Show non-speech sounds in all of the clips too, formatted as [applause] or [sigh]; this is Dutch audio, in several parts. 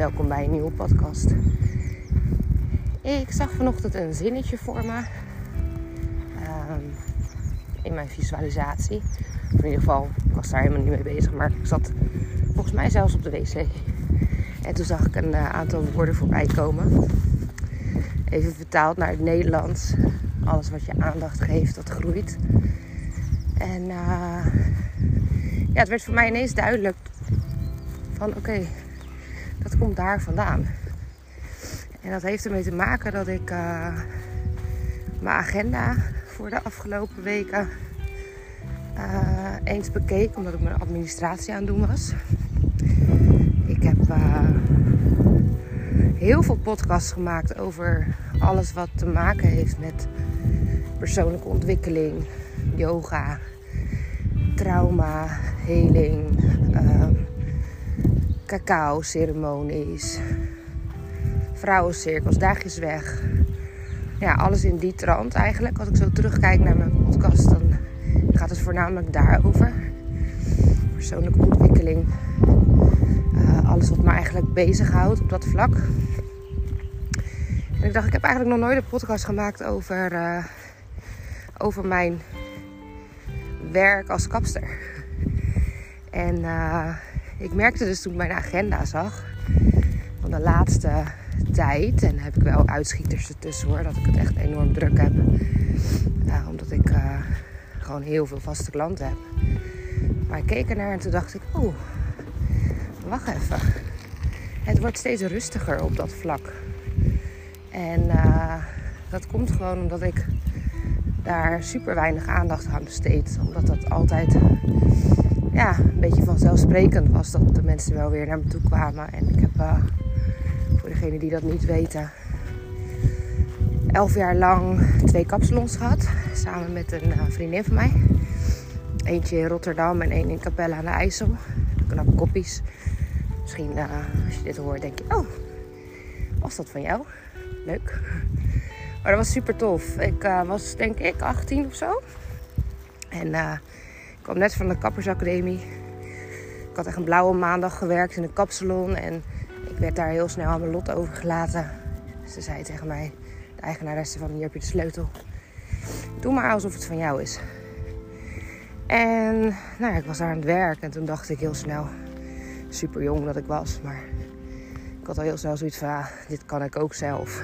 Welkom bij een nieuwe podcast. Ik zag vanochtend een zinnetje voor me ehm, in mijn visualisatie. In ieder geval, ik was daar helemaal niet mee bezig, maar ik zat volgens mij zelfs op de wc. En toen zag ik een uh, aantal woorden voorbij komen. Even vertaald naar het Nederlands. Alles wat je aandacht geeft, dat groeit. En uh, ja, het werd voor mij ineens duidelijk van oké, dat komt daar vandaan. En dat heeft ermee te maken dat ik uh, mijn agenda voor de afgelopen weken uh, eens bekeek, omdat ik mijn administratie aan het doen was. Ik heb uh, heel veel podcasts gemaakt over alles wat te maken heeft met persoonlijke ontwikkeling, yoga, trauma, heling, cacao-ceremonies, vrouwencirkels, dagjes weg. Ja, alles in die trant eigenlijk. Als ik zo terugkijk naar mijn podcast, dan gaat het voornamelijk daarover. Persoonlijke ontwikkeling. Uh, alles wat me eigenlijk bezighoudt op dat vlak. En ik dacht, ik heb eigenlijk nog nooit een podcast gemaakt over, uh, over mijn werk als kapster. En uh, ik merkte dus toen ik mijn agenda zag van de laatste tijd, en heb ik wel uitschieters ertussen hoor, dat ik het echt enorm druk heb. Uh, omdat ik uh, gewoon heel veel vaste klanten heb. Maar ik keek ernaar en toen dacht ik, oh, wacht even. Het wordt steeds rustiger op dat vlak. En uh, dat komt gewoon omdat ik daar super weinig aandacht aan besteed. Omdat dat altijd ja, een beetje vanzelfsprekend was dat de mensen wel weer naar me toe kwamen. En ik heb, uh, voor degenen die dat niet weten, elf jaar lang twee kapsalons gehad. Samen met een uh, vriendin van mij. Eentje in Rotterdam en één in Capelle aan de IJssel. Knappe koppies. Misschien uh, als je dit hoort denk je, oh, was dat van jou? Leuk. Maar dat was super tof. Ik was denk ik 18 of zo. En ik kwam net van de kappersacademie. Ik had echt een blauwe maandag gewerkt in een kapsalon. En ik werd daar heel snel aan mijn lot overgelaten. Ze zei tegen mij, de eigenaresse van hier heb je de sleutel. Doe maar alsof het van jou is. En nou ja, ik was daar aan het werk. En toen dacht ik heel snel, super jong dat ik was. Maar ik had al heel snel zoiets van, ah, dit kan ik ook zelf.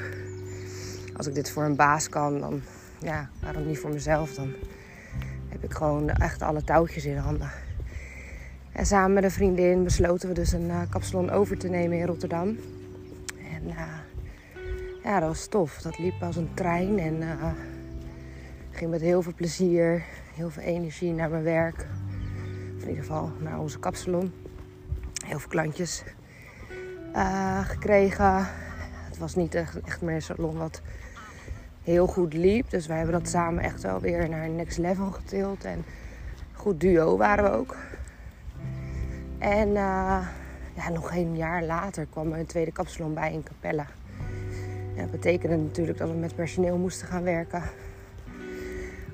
Als ik dit voor een baas kan, dan ja, waarom niet voor mezelf? Dan heb ik gewoon echt alle touwtjes in handen. En samen met een vriendin besloten we dus een uh, kapsalon over te nemen in Rotterdam. En uh, ja, dat was tof. Dat liep als een trein en uh, ging met heel veel plezier, heel veel energie naar mijn werk. In ieder geval naar onze kapsalon. Heel veel klantjes gekregen. Het was niet echt meer een salon wat heel goed liep. Dus wij hebben dat samen echt wel weer naar een next level getild. En goed duo waren we ook. En uh, ja, nog een jaar later kwam er een tweede kapsalon bij in Capelle. En dat betekende natuurlijk dat we met personeel moesten gaan werken.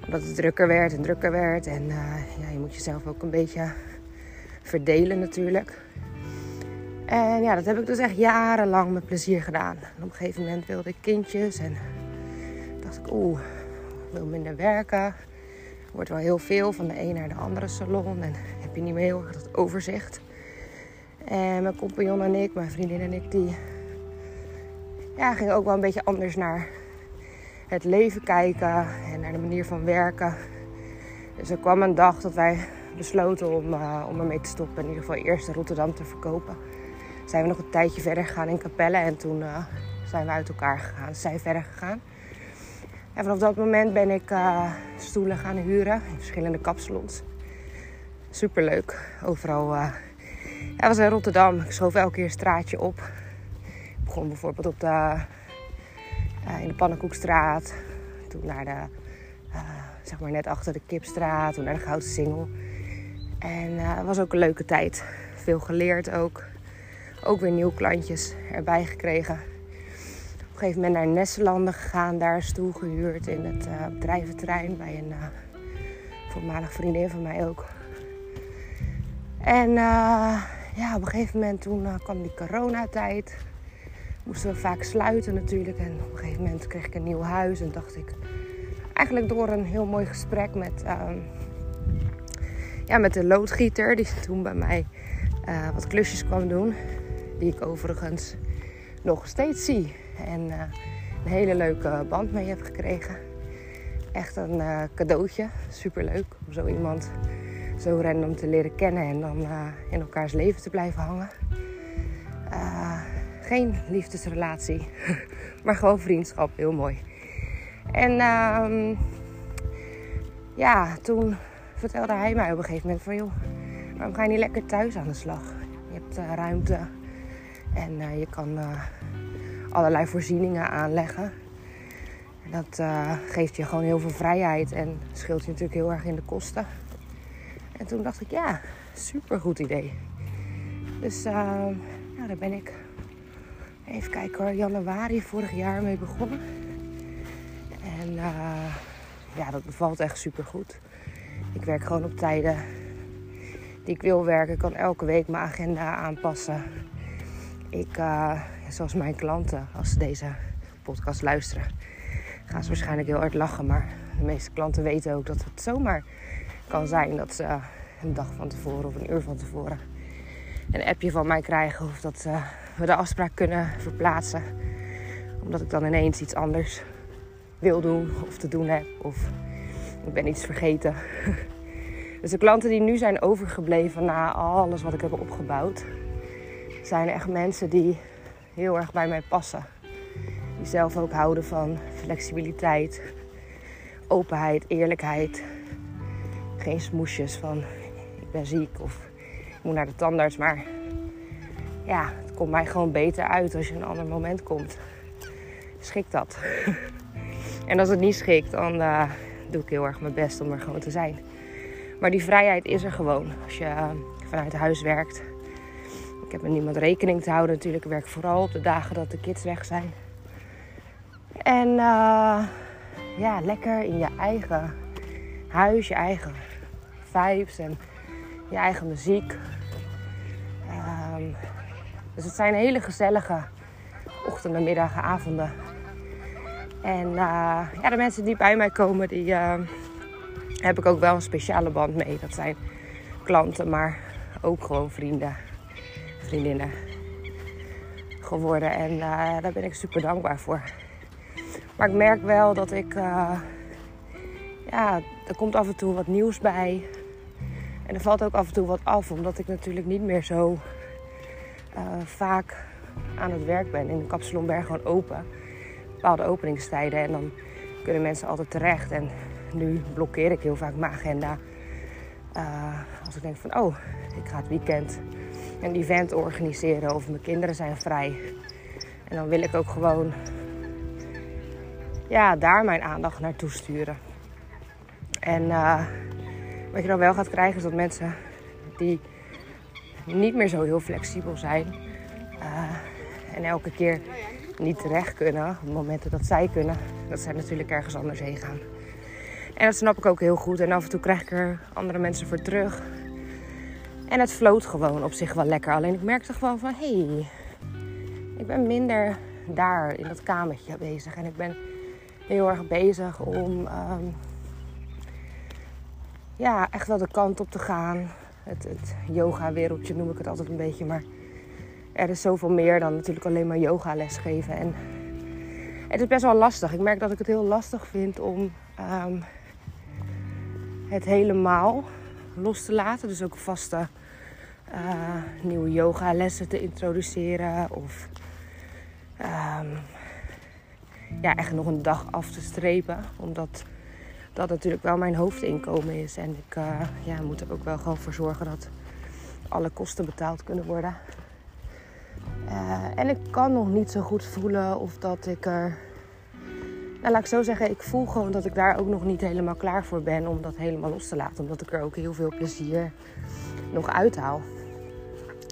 Omdat het drukker werd en drukker werd. En uh, ja, je moet jezelf ook een beetje verdelen natuurlijk. En ja, dat heb ik dus echt jarenlang met plezier gedaan. Op een gegeven moment wilde ik kindjes en dacht ik, oeh, minder werken. Wordt wel heel veel van de een naar de andere salon. En heb je niet meer heel erg dat overzicht. En mijn compagnon en ik, mijn vriendin en ik, die ja, gingen ook wel een beetje anders naar het leven kijken en naar de manier van werken. Dus er kwam een dag dat wij besloten om, uh, om ermee te stoppen. In ieder geval eerst Rotterdam te verkopen. Zijn we nog een tijdje verder gegaan in Capelle en toen uh, zijn we uit elkaar gegaan. Zij verder gegaan. En vanaf dat moment ben ik uh, stoelen gaan huren in verschillende kapsalons. Superleuk. Overal. Uh, ja, was in Rotterdam. Ik schoof elke keer een straatje op. Ik begon bijvoorbeeld op de, uh, in de Pannenkoekstraat. Toen naar de, zeg maar net achter de Kipstraat. Toen naar de Gouden Singel. En het was ook een leuke tijd. Veel geleerd ook. Ook weer nieuwe klantjes erbij gekregen gegeven moment naar Nesselanden gegaan. Daar een stoel gehuurd in het uh, bij een uh, voormalig vriendin van mij ook. En uh, ja, op een gegeven moment toen kwam die coronatijd. Moesten we vaak sluiten natuurlijk. En op een gegeven moment kreeg ik een nieuw huis. En dacht ik, eigenlijk door een heel mooi gesprek met, ehm, ja, met de loodgieter. Die toen bij mij wat klusjes kwam doen. Die ik overigens nog steeds zie. En uh, een hele leuke band mee heb gekregen. Echt een uh, cadeautje. Super leuk om zo iemand zo random te leren kennen en dan in elkaars leven te blijven hangen. geen liefdesrelatie, [laughs] maar gewoon vriendschap. Heel mooi. En uh, ja, toen vertelde hij mij op een gegeven moment van joh, waarom ga je niet lekker thuis aan de slag? Je hebt ruimte en je kan allerlei voorzieningen aanleggen. En dat geeft je gewoon heel veel vrijheid en scheelt je natuurlijk heel erg in de kosten. En toen dacht ik, ja, super goed idee. Dus nou, daar ben ik even kijken hoor, januari vorig jaar mee begonnen. En ja, dat bevalt echt super goed. Ik werk gewoon op tijden die ik wil werken. Kan elke week mijn agenda aanpassen. Ik, uh, zoals mijn klanten, als ze deze podcast luisteren, gaan ze waarschijnlijk heel hard lachen. Maar de meeste klanten weten ook dat het zomaar kan zijn dat ze een dag van tevoren of een uur van tevoren een appje van mij krijgen. Of dat we de afspraak kunnen verplaatsen. Omdat ik dan ineens iets anders wil doen of te doen heb. Of ik ben iets vergeten. [laughs] Dus de klanten die nu zijn overgebleven na alles wat ik heb opgebouwd, zijn echt mensen die heel erg bij mij passen. Die zelf ook houden van flexibiliteit, openheid, eerlijkheid. Geen smoesjes van ik ben ziek of ik moet naar de tandarts. Maar ja, het komt mij gewoon beter uit als je een ander moment komt. Schikt dat. [laughs] en als het niet schikt, dan uh, doe ik heel erg mijn best om er gewoon te zijn. Maar die vrijheid is er gewoon als je uh, vanuit huis werkt. Ik heb met niemand rekening te houden natuurlijk. Ik werk vooral op de dagen dat de kids weg zijn. En uh, ja, lekker in je eigen huis, je eigen vibes en je eigen muziek. Um, dus het zijn hele gezellige ochtenden, middagen, avonden. En uh, ja, de mensen die bij mij komen, die uh, heb ik ook wel een speciale band mee. Dat zijn klanten, maar ook gewoon vrienden, vriendinnen geworden. En uh, daar ben ik super dankbaar voor. Maar ik merk wel dat ik, ja, er komt af en toe wat nieuws bij. En er valt ook af en toe wat af, omdat ik natuurlijk niet meer zo vaak aan het werk ben. In de Kapsalon Berg gewoon open bepaalde openingstijden. En dan kunnen mensen altijd terecht. En nu blokkeer ik heel vaak mijn agenda. Als ik denk van, oh, ik ga het weekend een event organiseren of mijn kinderen zijn vrij. En dan wil ik ook gewoon ja, daar mijn aandacht naartoe sturen. En uh, wat je dan wel gaat krijgen is dat mensen die niet meer zo heel flexibel zijn. Uh, en elke keer niet terecht kunnen, op momenten dat zij kunnen, dat zij natuurlijk ergens anders heen gaan. En dat snap ik ook heel goed. En af en toe krijg ik er andere mensen voor terug. En het floot gewoon op zich wel lekker. Alleen ik merkte gewoon van, hé, hey, ik ben minder daar in dat kamertje bezig. En ik ben heel erg bezig om um, ja, echt wel de kant op te gaan. Het, het yoga-wereldje noem ik het altijd een beetje. Maar er is zoveel meer dan natuurlijk alleen maar yoga lesgeven. En het is best wel lastig. Ik merk dat ik het heel lastig vind om um, het helemaal los te laten. Dus ook vaste uh, nieuwe yoga lessen te introduceren. Of um, ja, echt nog een dag af te strepen. Omdat dat natuurlijk wel mijn hoofdinkomen is. En ik uh, ja, moet er ook wel gewoon voor zorgen dat alle kosten betaald kunnen worden. Uh, en ik kan nog niet zo goed voelen of dat ik er. Nou, laat ik zo zeggen, ik voel gewoon dat ik daar ook nog niet helemaal klaar voor ben om dat helemaal los te laten. Omdat ik er ook heel veel plezier nog uithaal.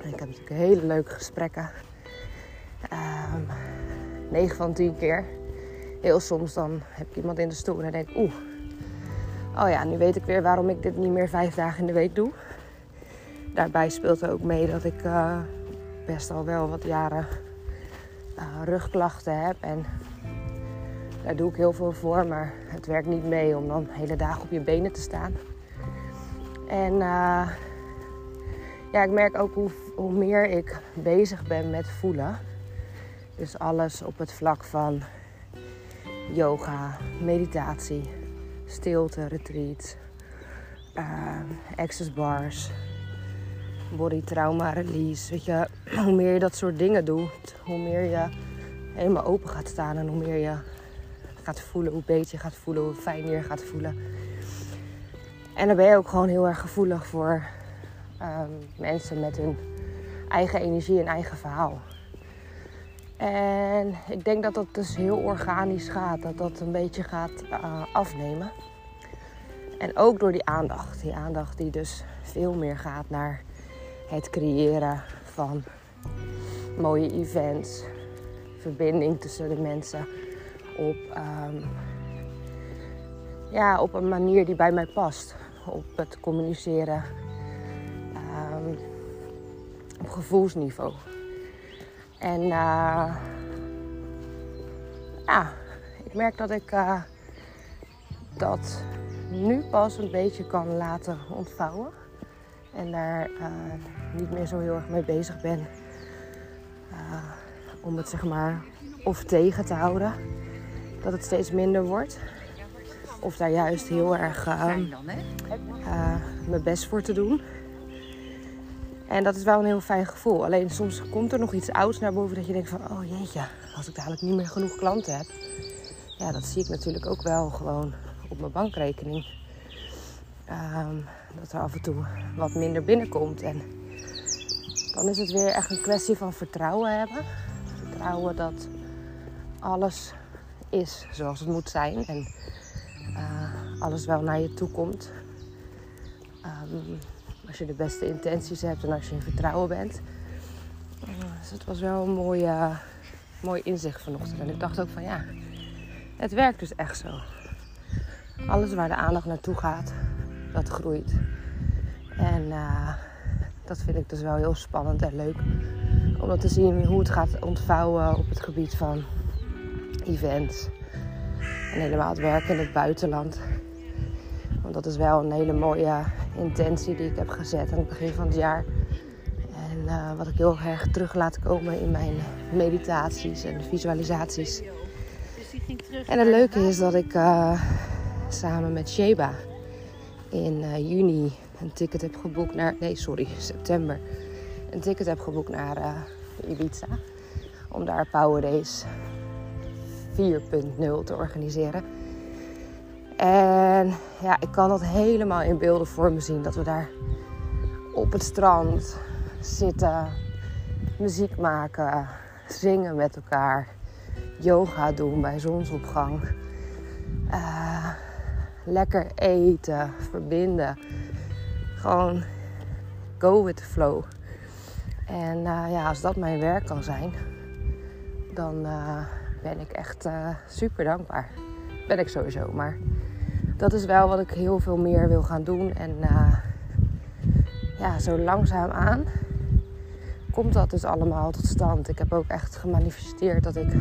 En ik heb natuurlijk hele leuke gesprekken. Um, ehm, 9 van 10 keer. Heel soms dan heb ik iemand in de stoel en dan denk ik, oeh, oh ja, nu weet ik weer waarom ik dit niet meer vijf dagen in de week doe. daarbij speelt er ook mee dat ik uh, best al wel wat jaren uh, rugklachten heb. En daar doe ik heel veel voor, maar het werkt niet mee om dan hele dagen op je benen te staan. En uh, ja, ik merk ook hoe, hoe meer ik bezig ben met voelen. Dus alles op het vlak van yoga, meditatie, stilte, retreat, uh, access bars, body trauma release. Weet je, hoe meer je dat soort dingen doet, hoe meer je helemaal open gaat staan en hoe meer je gaat voelen, hoe beter je gaat voelen, hoe fijn je gaat voelen. En dan ben je ook gewoon heel erg gevoelig voor um, mensen met hun eigen energie en eigen verhaal. En ik denk dat dat dus heel organisch gaat, dat dat een beetje gaat uh, afnemen. En ook door die aandacht. Die aandacht die dus veel meer gaat naar het creëren van mooie events, verbinding tussen de mensen op, um, ja, op een manier die bij mij past. Op het communiceren op gevoelsniveau. En uh, ja, ik merk dat ik uh, dat nu pas een beetje kan laten ontvouwen. En daar uh, niet meer zo heel erg mee bezig ben. om het zeg maar of tegen te houden. Dat het steeds minder wordt. Of daar juist heel erg mijn best voor te doen. En dat is wel een heel fijn gevoel. Alleen soms komt er nog iets ouds naar boven dat je denkt van... oh jeetje, als ik dadelijk niet meer genoeg klanten heb. Ja, dat zie ik natuurlijk ook wel gewoon op mijn bankrekening. Um, dat er af en toe wat minder binnenkomt. En dan is het weer echt een kwestie van vertrouwen hebben. Vertrouwen dat alles is zoals het moet zijn. En uh, alles wel naar je toe komt. Um, als je de beste intenties hebt en als je in vertrouwen bent. Dus het was wel een mooi, uh, mooi inzicht vanochtend. En ik dacht ook van ja, het werkt dus echt zo. Alles waar de aandacht naartoe gaat, dat groeit. En uh, dat vind ik dus wel heel spannend en leuk. Om dat te zien hoe het gaat ontvouwen op het gebied van events. En helemaal het werken in het buitenland. Want dat is wel een hele mooie intentie die ik heb gezet aan het begin van het jaar. En uh, wat ik heel erg terug laat komen in mijn meditaties en visualisaties. En het leuke is dat ik uh, samen met Sheba in uh, juni een ticket heb geboekt naar. Nee, sorry, september. Een ticket heb geboekt naar Ibiza. Om daar Power Days 4.0 te organiseren. En ja, ik kan dat helemaal in beelden voor me zien. Dat we daar op het strand zitten, muziek maken, zingen met elkaar, yoga doen bij zonsopgang. Uh, lekker eten, verbinden. Gewoon go with the flow. En uh, ja, als dat mijn werk kan zijn, dan uh, ben ik echt super dankbaar. Ben ik sowieso, maar dat is wel wat ik heel veel meer wil gaan doen. En uh, ja, zo langzaam aan komt dat dus allemaal tot stand. Ik heb ook echt gemanifesteerd dat ik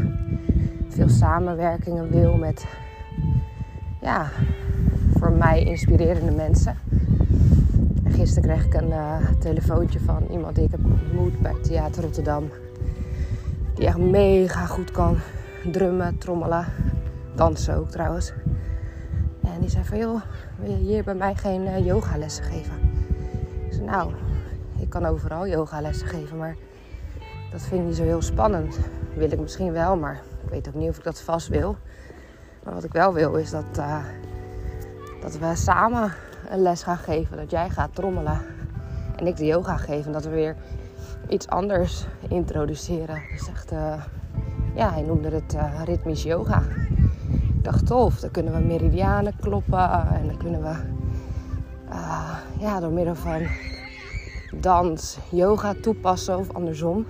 veel samenwerkingen wil met ja, voor mij inspirerende mensen. En gisteren kreeg ik een uh, telefoontje van iemand die ik heb ontmoet bij Theater Rotterdam. Die echt mega goed kan drummen, trommelen, dansen ook trouwens. En die zei van, joh, wil je hier bij mij geen uh, yogalessen geven? Ik nou, ik kan overal yogalessen geven, maar dat vind ik niet zo heel spannend. Wil ik misschien wel, maar ik weet ook niet of ik dat vast wil. Maar wat ik wel wil is dat, uh, dat we samen een les gaan geven. Dat jij gaat trommelen en ik de yoga geef. En dat we weer iets anders introduceren. Dus echt, ja, hij noemde het uh, ritmisch yoga. Dacht tof, dan kunnen we meridianen kloppen en dan kunnen we uh, ja, door middel van dans, yoga toepassen of andersom.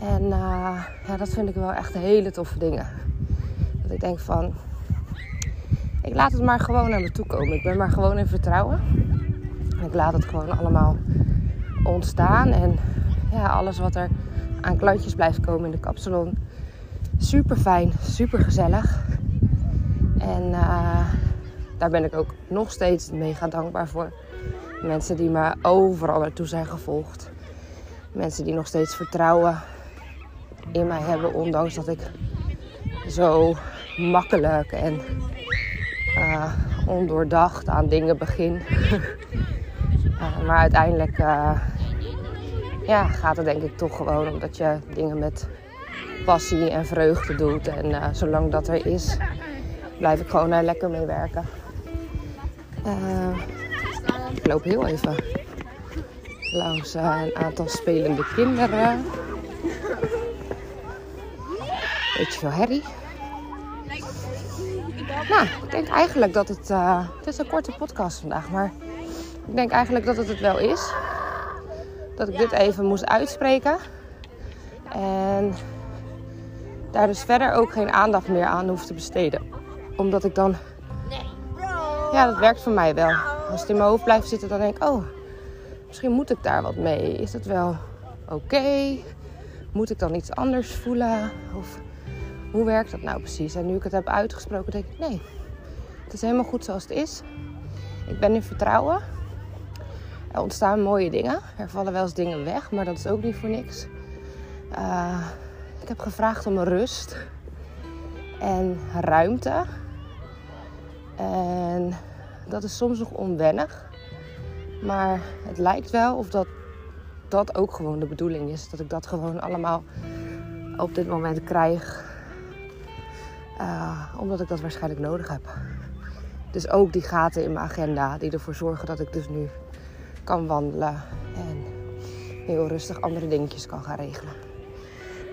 En uh, ja, dat vind ik wel echt hele toffe dingen. Dat ik denk van, ik laat het maar gewoon naar me toe komen. Ik ben maar gewoon in vertrouwen. En ik laat het gewoon allemaal ontstaan. En ja, alles wat er aan klantjes blijft komen in de kapsalon. Super fijn, super gezellig. En uh, daar ben ik ook nog steeds mega dankbaar voor. Mensen die me overal naartoe zijn gevolgd. Mensen die nog steeds vertrouwen in mij hebben, ondanks dat ik zo makkelijk en uh, ondoordacht aan dingen begin. uh, [laughs] maar uiteindelijk ja, gaat het denk ik toch gewoon omdat je dingen met passie en vreugde doet. En zolang dat er is, blijf ik gewoon daar lekker mee werken. ik loop heel even langs een aantal spelende kinderen. Beetje veel herrie. Nou, ik denk eigenlijk dat het. Het is een korte podcast vandaag, maar ik denk eigenlijk dat het het wel is. Dat ik dit even moest uitspreken. En daar dus verder ook geen aandacht meer aan hoef te besteden. Omdat ik dan. Ja, dat werkt voor mij wel. Als het in mijn hoofd blijft zitten, dan denk ik: oh, misschien moet ik daar wat mee. Is het wel oké? Moet ik dan iets anders voelen? Of hoe werkt dat nou precies? En nu ik het heb uitgesproken, denk ik: nee, het is helemaal goed zoals het is. Ik ben in vertrouwen. Er ontstaan mooie dingen. Er vallen wel eens dingen weg, maar dat is ook niet voor niks. Uh, ik heb gevraagd om rust en ruimte. En dat is soms nog onwennig. Maar het lijkt wel of dat, dat ook gewoon de bedoeling is. Dat ik dat gewoon allemaal op dit moment krijg. Uh, omdat ik dat waarschijnlijk nodig heb. Dus ook die gaten in mijn agenda die ervoor zorgen dat ik dus nu kan wandelen. En heel rustig andere dingetjes kan gaan regelen.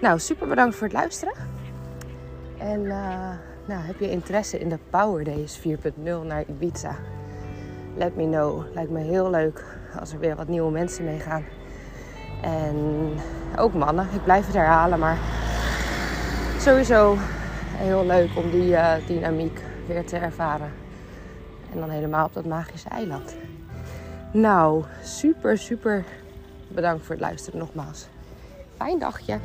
Nou, super bedankt voor het luisteren. En uh, nou, heb je interesse in de Power Days 4.0 naar Ibiza? Let me know. Lijkt me heel leuk als er weer wat nieuwe mensen meegaan. En ook mannen. Ik blijf het herhalen, maar sowieso heel leuk om die uh, dynamiek weer te ervaren. En dan helemaal op dat magische eiland. Nou, super, super bedankt voor het luisteren nogmaals. Fijn dagje.